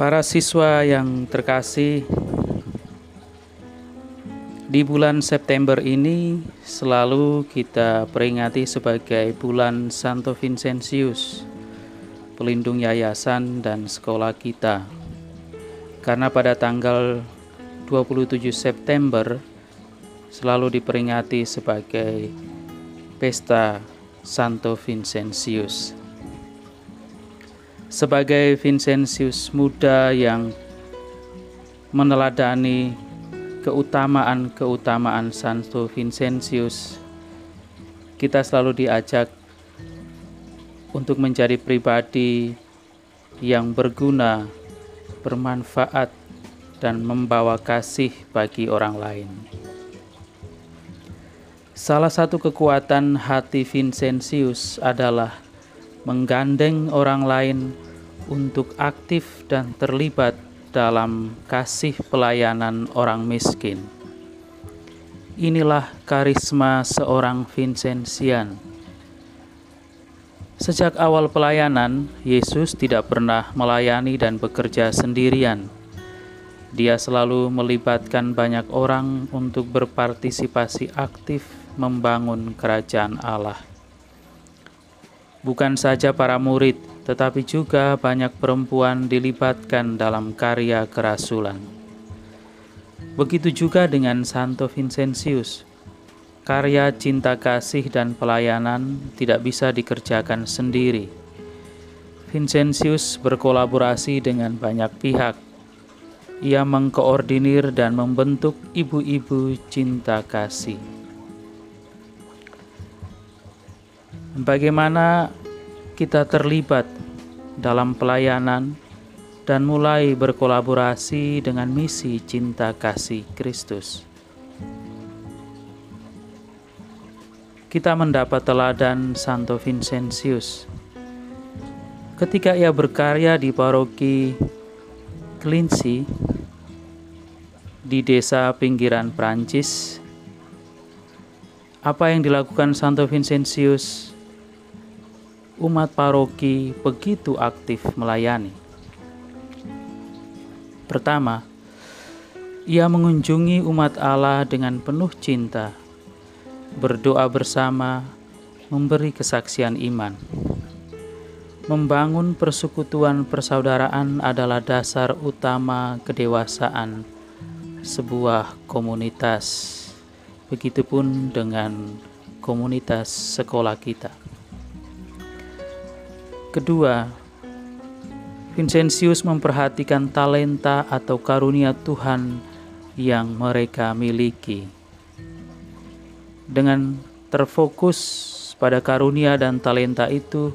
Para siswa yang terkasih, di bulan September ini selalu kita peringati sebagai bulan Santo Vincentius, pelindung yayasan dan sekolah kita. Karena pada tanggal 27 September selalu diperingati sebagai pesta Santo Vincentius sebagai Vincentius muda yang meneladani keutamaan-keutamaan Santo Vincentius, kita selalu diajak untuk menjadi pribadi yang berguna, bermanfaat, dan membawa kasih bagi orang lain. Salah satu kekuatan hati Vincentius adalah menggandeng orang lain untuk aktif dan terlibat dalam kasih pelayanan orang miskin. Inilah karisma seorang Vincentian. Sejak awal pelayanan, Yesus tidak pernah melayani dan bekerja sendirian. Dia selalu melibatkan banyak orang untuk berpartisipasi aktif membangun kerajaan Allah. Bukan saja para murid, tetapi juga banyak perempuan dilibatkan dalam karya kerasulan. Begitu juga dengan Santo Vincentius. Karya cinta kasih dan pelayanan tidak bisa dikerjakan sendiri. Vincentius berkolaborasi dengan banyak pihak. Ia mengkoordinir dan membentuk ibu-ibu cinta kasih. Bagaimana kita terlibat dalam pelayanan dan mulai berkolaborasi dengan misi cinta kasih Kristus. Kita mendapat teladan Santo Vincentius ketika ia berkarya di paroki Clincy di desa pinggiran Prancis. Apa yang dilakukan Santo Vincentius umat paroki begitu aktif melayani. Pertama, ia mengunjungi umat Allah dengan penuh cinta, berdoa bersama, memberi kesaksian iman. Membangun persekutuan persaudaraan adalah dasar utama kedewasaan sebuah komunitas. Begitupun dengan komunitas sekolah kita. Kedua, Vincentius memperhatikan talenta atau karunia Tuhan yang mereka miliki. Dengan terfokus pada karunia dan talenta itu,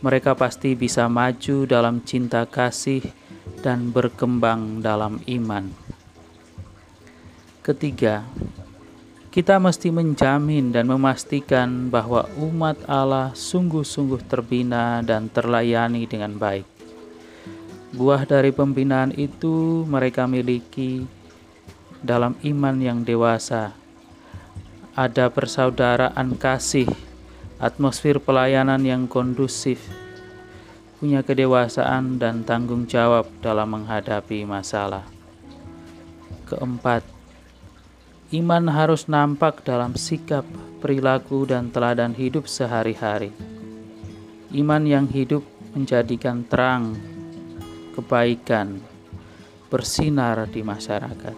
mereka pasti bisa maju dalam cinta kasih dan berkembang dalam iman. Ketiga, kita mesti menjamin dan memastikan bahwa umat Allah sungguh-sungguh terbina dan terlayani dengan baik. Buah dari pembinaan itu mereka miliki dalam iman yang dewasa. Ada persaudaraan kasih, atmosfer pelayanan yang kondusif, punya kedewasaan dan tanggung jawab dalam menghadapi masalah. Keempat, Iman harus nampak dalam sikap, perilaku, dan teladan hidup sehari-hari. Iman yang hidup menjadikan terang, kebaikan, bersinar di masyarakat.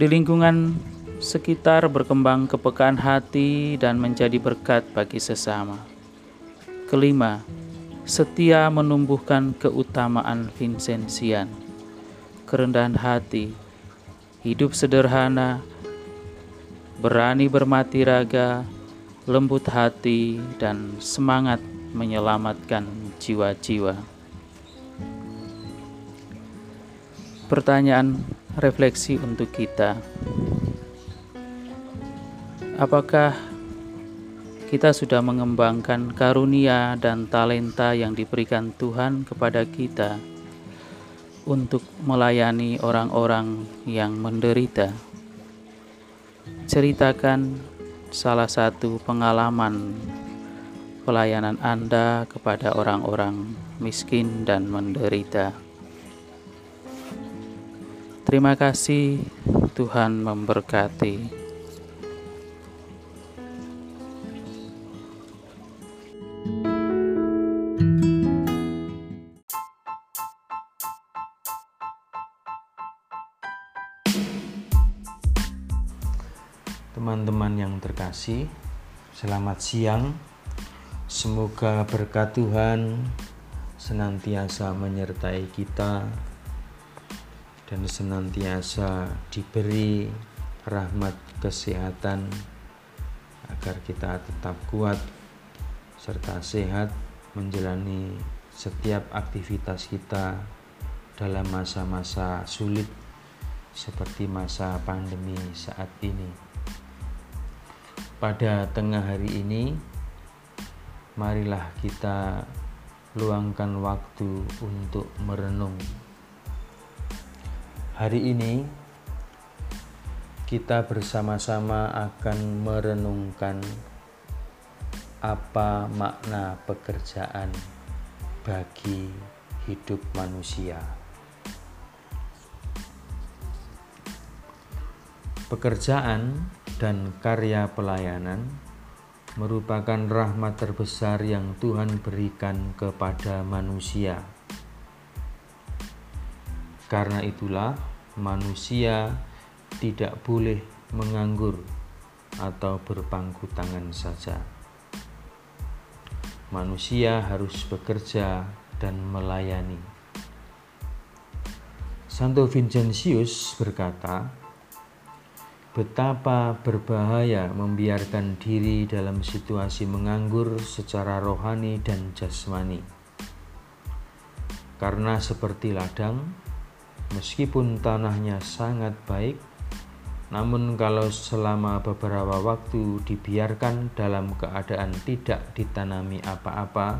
Di lingkungan sekitar berkembang kepekaan hati dan menjadi berkat bagi sesama. Kelima, setia menumbuhkan keutamaan Vincentian, kerendahan hati, hidup sederhana, berani bermati raga, lembut hati, dan semangat menyelamatkan jiwa-jiwa. Pertanyaan refleksi untuk kita: apakah kita sudah mengembangkan karunia dan talenta yang diberikan Tuhan kepada kita? Untuk melayani orang-orang yang menderita. Ceritakan salah satu pengalaman pelayanan Anda kepada orang-orang miskin, dan menderita. Terima kasih, Tuhan memberkati. Terkasih, selamat siang. Semoga berkat Tuhan senantiasa menyertai kita dan senantiasa diberi rahmat kesehatan agar kita tetap kuat serta sehat menjalani setiap aktivitas kita dalam masa-masa sulit seperti masa pandemi saat ini pada tengah hari ini, marilah kita luangkan waktu untuk merenung. Hari ini, kita bersama-sama akan merenungkan apa makna pekerjaan bagi hidup manusia. Pekerjaan dan karya pelayanan merupakan rahmat terbesar yang Tuhan berikan kepada manusia. Karena itulah, manusia tidak boleh menganggur atau berpangku tangan saja. Manusia harus bekerja dan melayani. Santo Vincentius berkata, Betapa berbahaya membiarkan diri dalam situasi menganggur secara rohani dan jasmani. Karena seperti ladang, meskipun tanahnya sangat baik, namun kalau selama beberapa waktu dibiarkan dalam keadaan tidak ditanami apa-apa,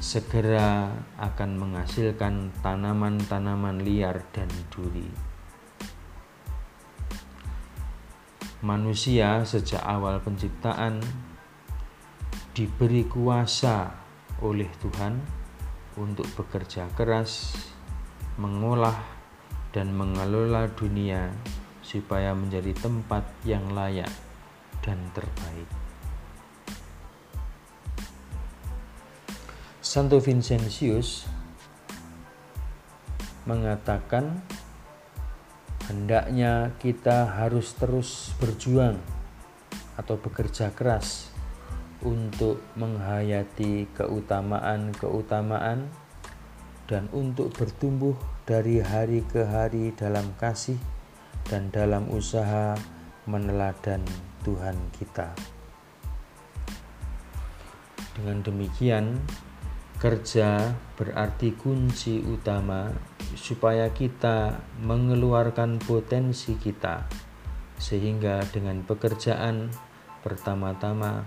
segera akan menghasilkan tanaman-tanaman liar dan duri. Manusia sejak awal penciptaan diberi kuasa oleh Tuhan untuk bekerja keras, mengolah, dan mengelola dunia supaya menjadi tempat yang layak dan terbaik. Santo Vincentius mengatakan hendaknya kita harus terus berjuang atau bekerja keras untuk menghayati keutamaan-keutamaan dan untuk bertumbuh dari hari ke hari dalam kasih dan dalam usaha meneladan Tuhan kita. Dengan demikian, kerja berarti kunci utama supaya kita mengeluarkan potensi kita, sehingga dengan pekerjaan pertama-tama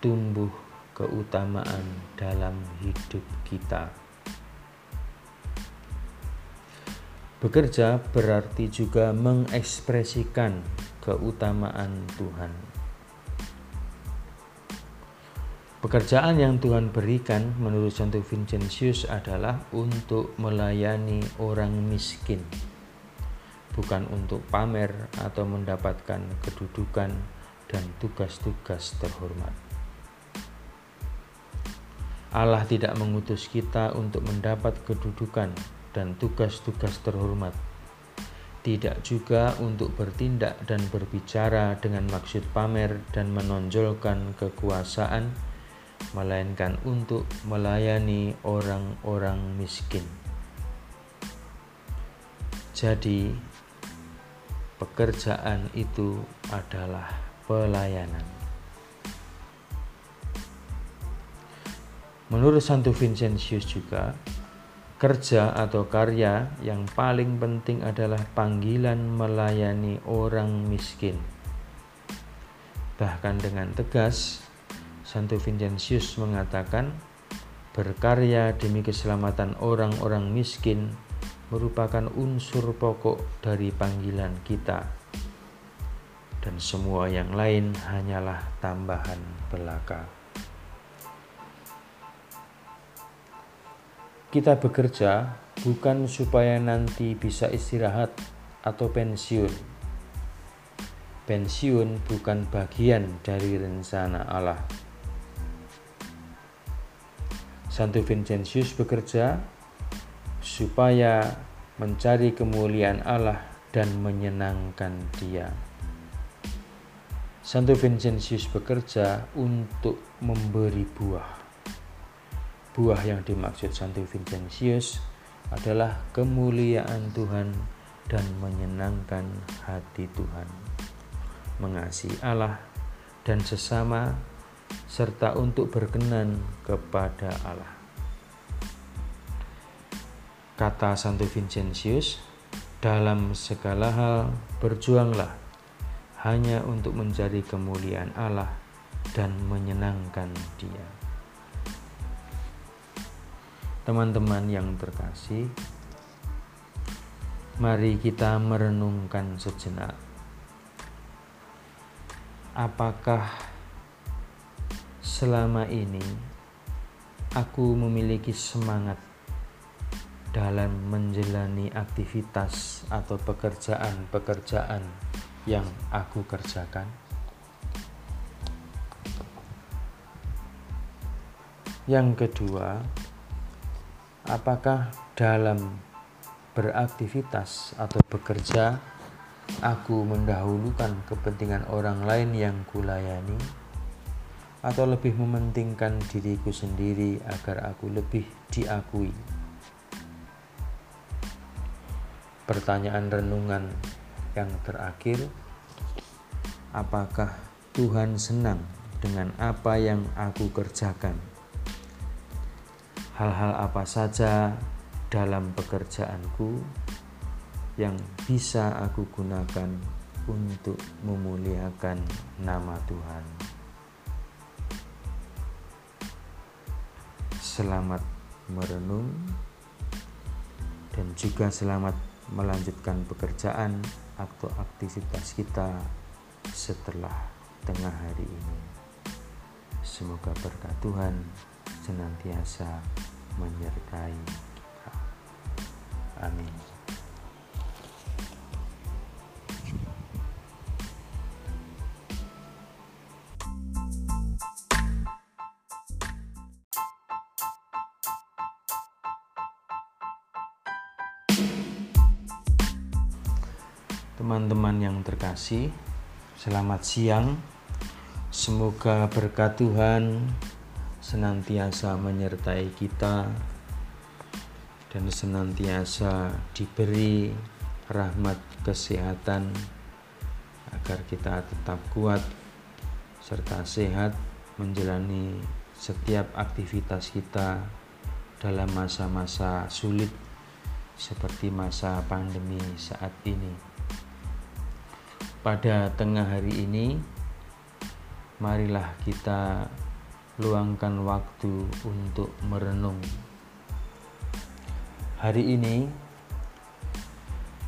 tumbuh keutamaan dalam hidup kita. Bekerja berarti juga mengekspresikan keutamaan Tuhan. Pekerjaan yang Tuhan berikan menurut Santo Vincentius adalah untuk melayani orang miskin, bukan untuk pamer atau mendapatkan kedudukan dan tugas-tugas terhormat. Allah tidak mengutus kita untuk mendapat kedudukan dan tugas-tugas terhormat, tidak juga untuk bertindak dan berbicara dengan maksud pamer dan menonjolkan kekuasaan melainkan untuk melayani orang-orang miskin. Jadi, pekerjaan itu adalah pelayanan. Menurut Santo Vincentius juga, kerja atau karya yang paling penting adalah panggilan melayani orang miskin. Bahkan dengan tegas, Santo Vincentius mengatakan, berkarya demi keselamatan orang-orang miskin merupakan unsur pokok dari panggilan kita, dan semua yang lain hanyalah tambahan belaka. kita bekerja bukan supaya nanti bisa istirahat atau pensiun. Pensiun bukan bagian dari rencana Allah. Santo Vincentius bekerja supaya mencari kemuliaan Allah dan menyenangkan Dia. Santo Vincentius bekerja untuk memberi buah. Buah yang dimaksud Santo Vincentius adalah kemuliaan Tuhan dan menyenangkan hati Tuhan, mengasihi Allah dan sesama, serta untuk berkenan kepada Allah. Kata Santo Vincentius, dalam segala hal berjuanglah hanya untuk mencari kemuliaan Allah dan menyenangkan Dia. Teman-teman yang terkasih, mari kita merenungkan sejenak. Apakah selama ini aku memiliki semangat dalam menjalani aktivitas atau pekerjaan-pekerjaan yang aku kerjakan. Yang kedua, apakah dalam beraktivitas atau bekerja aku mendahulukan kepentingan orang lain yang kulayani atau lebih mementingkan diriku sendiri agar aku lebih diakui pertanyaan renungan yang terakhir, apakah Tuhan senang dengan apa yang aku kerjakan? Hal-hal apa saja dalam pekerjaanku yang bisa aku gunakan untuk memuliakan nama Tuhan. Selamat merenung dan juga selamat melanjutkan pekerjaan atau aktivitas kita setelah tengah hari ini. Semoga berkat Tuhan senantiasa menyertai kita. Amin. Teman-teman yang terkasih, selamat siang. Semoga berkat Tuhan senantiasa menyertai kita dan senantiasa diberi rahmat kesehatan agar kita tetap kuat serta sehat menjalani setiap aktivitas kita dalam masa-masa sulit seperti masa pandemi saat ini pada tengah hari ini, marilah kita luangkan waktu untuk merenung. Hari ini,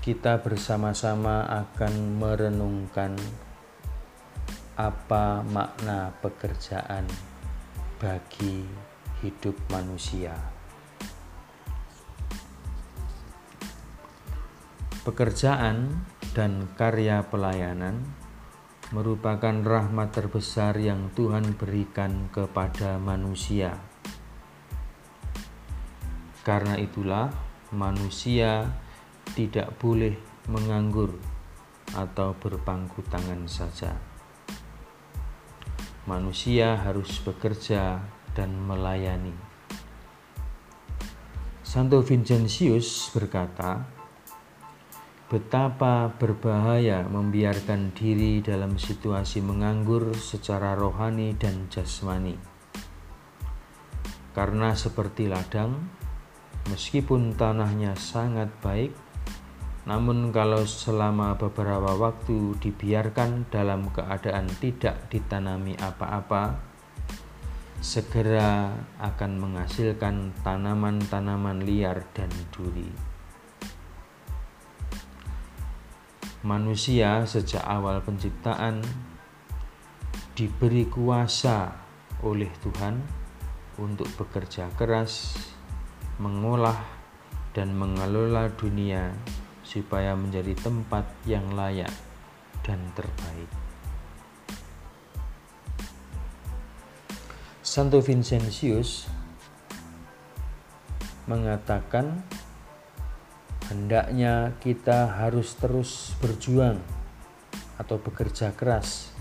kita bersama-sama akan merenungkan apa makna pekerjaan bagi hidup manusia. Pekerjaan dan karya pelayanan merupakan rahmat terbesar yang Tuhan berikan kepada manusia. Karena itulah, manusia tidak boleh menganggur atau berpangku tangan saja. Manusia harus bekerja dan melayani. Santo Vincentius berkata, Betapa berbahaya membiarkan diri dalam situasi menganggur secara rohani dan jasmani. Karena seperti ladang, meskipun tanahnya sangat baik, namun kalau selama beberapa waktu dibiarkan dalam keadaan tidak ditanami apa-apa, segera akan menghasilkan tanaman-tanaman liar dan duri. Manusia sejak awal penciptaan diberi kuasa oleh Tuhan untuk bekerja keras mengolah, dan mengelola dunia supaya menjadi tempat yang layak dan terbaik. Santo Vincentius mengatakan hendaknya kita harus terus berjuang atau bekerja keras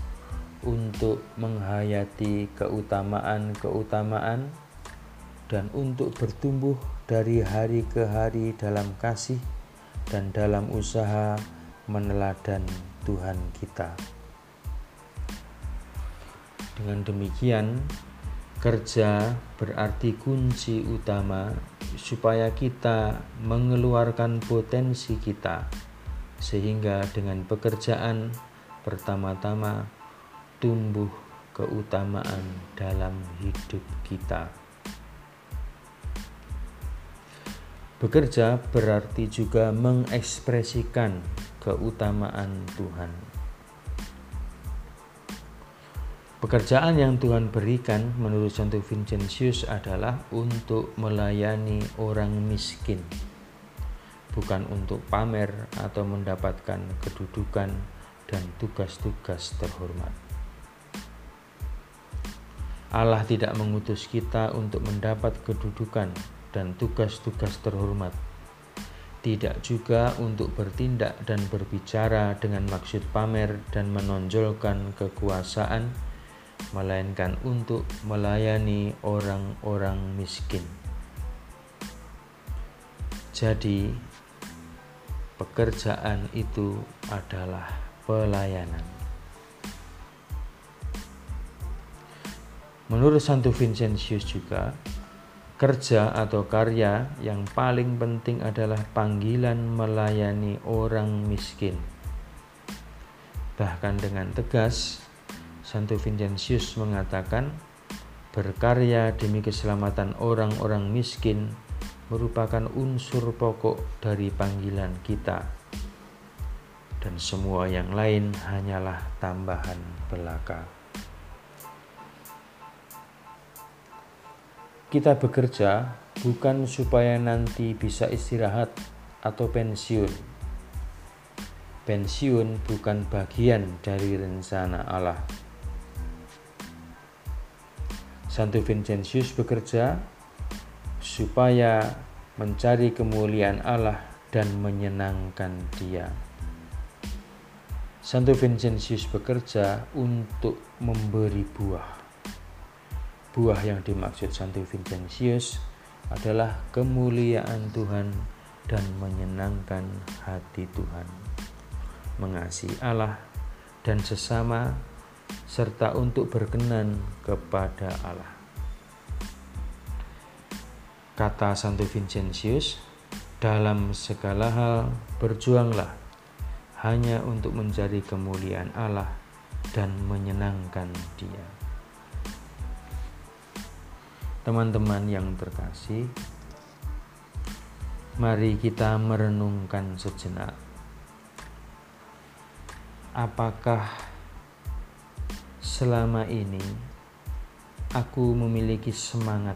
untuk menghayati keutamaan-keutamaan dan untuk bertumbuh dari hari ke hari dalam kasih dan dalam usaha meneladan Tuhan kita. Dengan demikian, kerja berarti kunci utama supaya kita mengeluarkan potensi kita, sehingga dengan pekerjaan pertama-tama tumbuh keutamaan dalam hidup kita. Bekerja berarti juga mengekspresikan keutamaan Tuhan. Pekerjaan yang Tuhan berikan menurut Santo Vincentius adalah untuk melayani orang miskin, bukan untuk pamer atau mendapatkan kedudukan dan tugas-tugas terhormat. Allah tidak mengutus kita untuk mendapat kedudukan dan tugas-tugas terhormat, tidak juga untuk bertindak dan berbicara dengan maksud pamer dan menonjolkan kekuasaan, melainkan untuk melayani orang-orang miskin. Jadi, pekerjaan itu adalah pelayanan. Menurut Santo Vincentius juga, kerja atau karya yang paling penting adalah panggilan melayani orang miskin. Bahkan dengan tegas, Santo Vincentius mengatakan, berkarya demi keselamatan orang-orang miskin merupakan unsur pokok dari panggilan kita, dan semua yang lain hanyalah tambahan belaka. Kita bekerja bukan supaya nanti bisa istirahat atau pensiun. Pensiun bukan bagian dari rencana Allah. Santo Vincentius bekerja supaya mencari kemuliaan Allah dan menyenangkan Dia. Santo Vincentius bekerja untuk memberi buah. Buah yang dimaksud Santo Vincentius adalah kemuliaan Tuhan dan menyenangkan hati Tuhan, mengasihi Allah dan sesama, serta untuk berkenan kepada Allah. Kata Santo Vincentius, dalam segala hal berjuanglah hanya untuk mencari kemuliaan Allah dan menyenangkan Dia. Teman-teman yang terkasih, mari kita merenungkan sejenak. Apakah selama ini aku memiliki semangat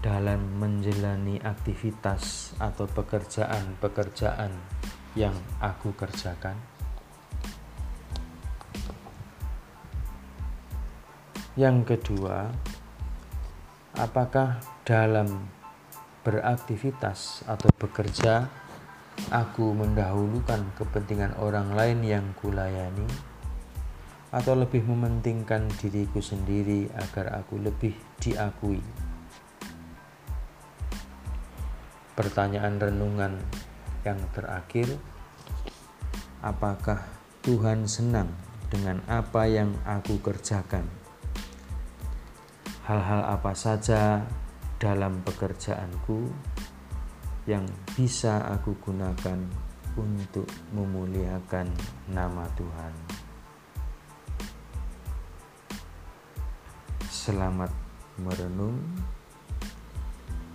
dalam menjalani aktivitas atau pekerjaan-pekerjaan yang aku kerjakan? Yang kedua, apakah dalam beraktivitas atau bekerja aku mendahulukan kepentingan orang lain yang kulayani atau lebih mementingkan diriku sendiri agar aku lebih diakui. Pertanyaan renungan yang terakhir, apakah Tuhan senang dengan apa yang aku kerjakan? hal-hal apa saja dalam pekerjaanku yang bisa aku gunakan untuk memuliakan nama Tuhan. Selamat merenung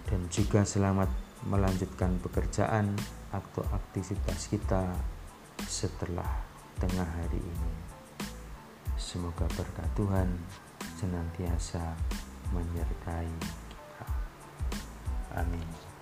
dan juga selamat melanjutkan pekerjaan atau aktivitas kita setelah tengah hari ini. Semoga berkat Tuhan senantiasa menyertai kita. Amin.